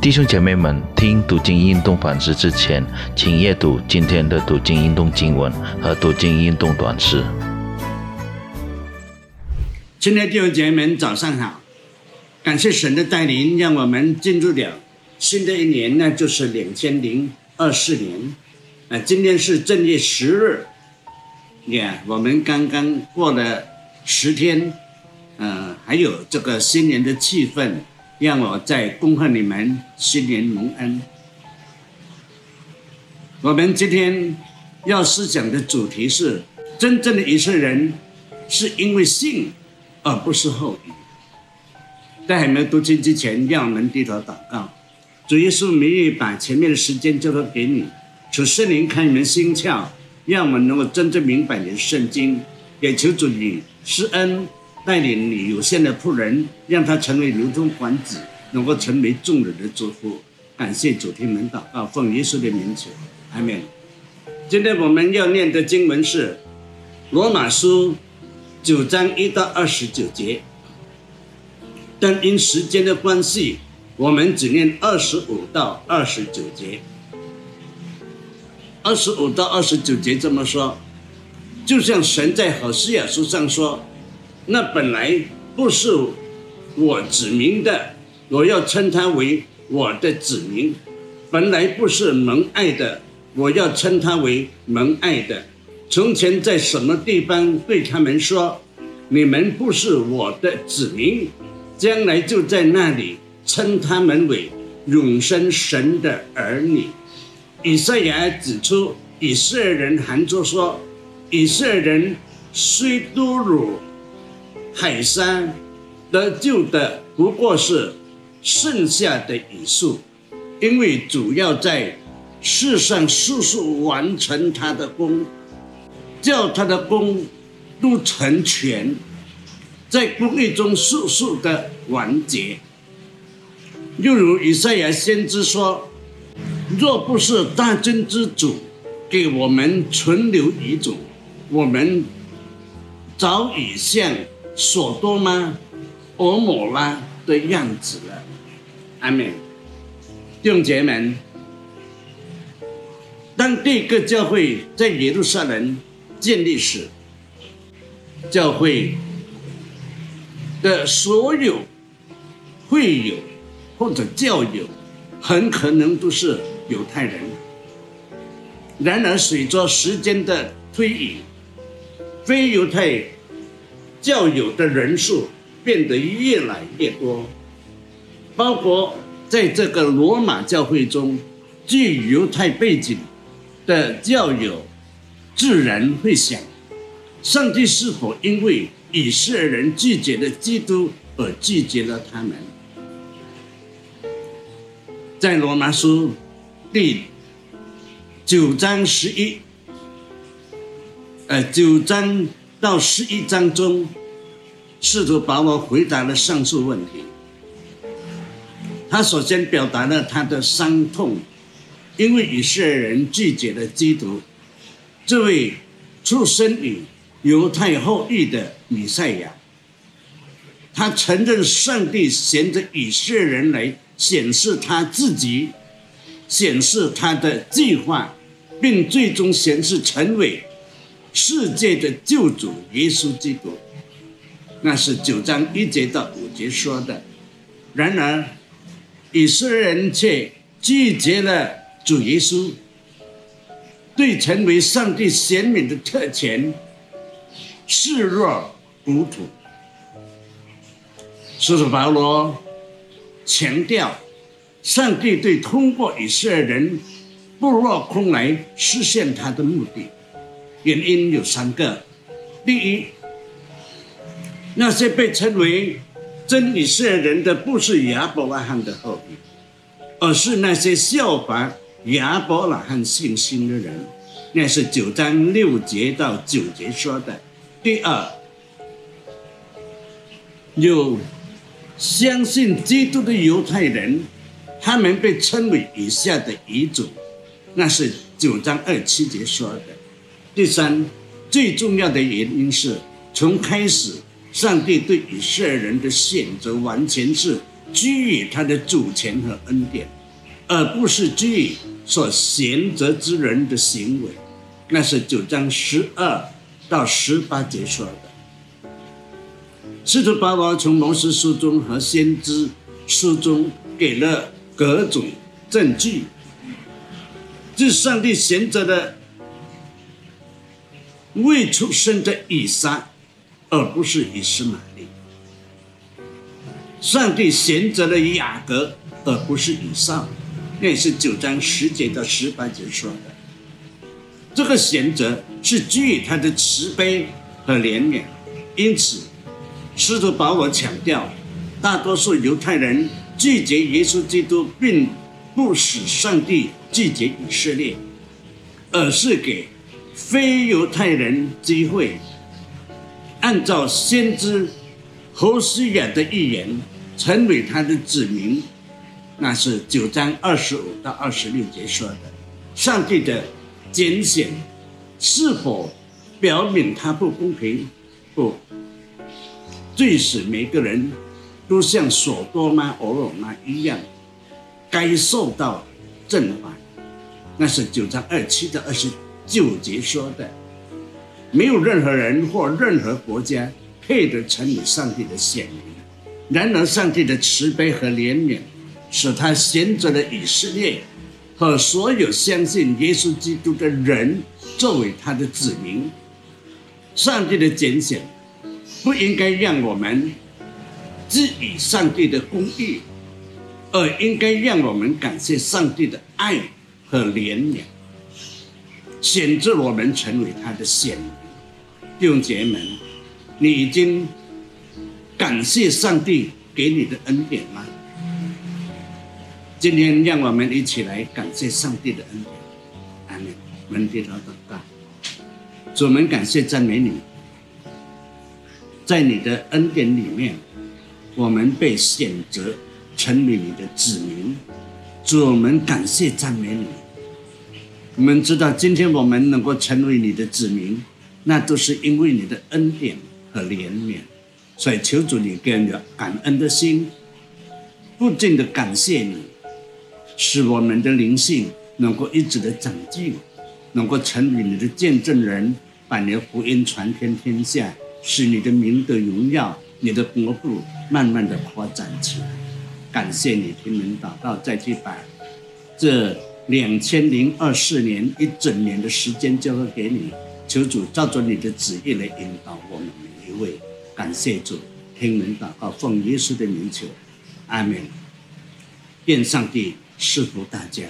弟兄姐妹们，听读经运动反思之前，请阅读今天的读经运动经文和读经运动短诗。亲爱的弟兄姐妹们，早上好！感谢神的带领，让我们进入了新的一年，那就是两千零二四年。啊，今天是正月十日，呀，我们刚刚过了十天，呃，还有这个新年的气氛。让我再恭贺你们新年蒙恩。我们今天要思想的主题是：真正的以色列人是因为信，而不是后裔。在还没有读经之前，让我们低头祷告。主耶稣，明日把前面的时间交托给你，求圣灵开你们心窍，让我们能够真正明白你的圣经。也求主你施恩。带领你有限的仆人，让他成为流通管子，能够成为众人的祝福。感谢主，听门祷告，奉耶稣的名求，阿门。今天我们要念的经文是《罗马书》九章一到二十九节，但因时间的关系，我们只念二十五到二十九节。二十五到二十九节这么说，就像神在何西亚书上说。那本来不是我指明的，我要称他为我的子民；本来不是蒙爱的，我要称他为蒙爱的。从前在什么地方对他们说：“你们不是我的子民”，将来就在那里称他们为永生神的儿女。以赛亚指出，以色列人含着说：“以色列人虽多辱。”海山得救的不过是剩下的一数，因为主要在世上速速完成他的功，叫他的功都成全，在公义中速速的完结。又如以赛亚先知说：“若不是大真之主给我们存留遗嘱，我们早已向。”索多玛、俄摩拉的样子了。阿门。弟兄姐妹们，当第一个教会在耶路撒冷建立时，教会的所有会友或者教友，很可能都是犹太人。然而，随着时间的推移，非犹太。教友的人数变得越来越多，包括在这个罗马教会中，具犹太背景的教友，自然会想：上帝是否因为以色列人拒绝了基督而拒绝了他们？在罗马书第九章十一，呃，九章。到十一章中，试图把我回答了上述问题。他首先表达了他的伤痛，因为以色列人拒绝了基督，这位出生于犹太后裔的弥赛亚。他承认上帝衔着以色列人来显示他自己，显示他的计划，并最终显示成为。世界的救主耶稣基督，那是九章一节到五节说的。然而，以色列人却拒绝了主耶稣，对成为上帝显明的特权视若无睹。使徒保罗强调，上帝对通过以色列人不落空来实现他的目的。原因有三个：第一，那些被称为真以色列人的，不是亚伯拉罕的后裔，而是那些效法亚伯拉罕信心的人。那是九章六节到九节说的。第二，有相信基督的犹太人，他们被称为以下的遗嘱，那是九章二七节说的。第三，最重要的原因是从开始，上帝对以色列人的选择完全是基于他的主权和恩典，而不是基于所选择之人的行为。那是九章十二到十八节说的。使徒保罗从摩西书中和先知书中给了各种证据，是上帝选择的未出生的以撒，而不是以斯玛利；上帝选择了雅各，而不是以撒。那是九章十节到十八节说的。这个选择是基于他的慈悲和怜悯，因此，使徒保罗强调，大多数犹太人拒绝耶稣基督，并不使上帝拒绝以色列，而是给非犹太人机会，按照先知侯西亚的预言，成为他的子民。那是九章二十五到二十六节说的，上帝的。拣选是否表明他不公平？不，最使每个人都像索多玛、俄罗玛一样，该受到震撼。那是九章二七到二十旧节说的。没有任何人或任何国家配得成为上帝的显民。然而，上帝的慈悲和怜悯，使他选择了以色列。和所有相信耶稣基督的人作为他的子民，上帝的拣选不应该让我们质疑上帝的公义，而应该让我们感谢上帝的爱和怜悯，选择我们成为他的选民。弟兄姐妹们，你已经感谢上帝给你的恩典吗？今天，让我们一起来感谢上帝的恩典。阿门。我们低头祷告，主们感谢赞美你，在你的恩典里面，我们被选择成为你的子民。主，我们感谢赞美你。我们知道，今天我们能够成为你的子民，那都是因为你的恩典和怜悯。所以，求主你给我感恩的心，不尽的感谢你。使我们的灵性能够一直的长进，能够成为你的见证人，把你的福音传遍天下，使你的名的荣耀，你的国度慢慢的扩展起来。感谢你听人祷告，再去把这两千零二四年一整年的时间交给给你，求主照着你的旨意来引导我们每一位。感谢主听闻祷告，奉耶稣的名求，阿门。愿上帝。赐福大家。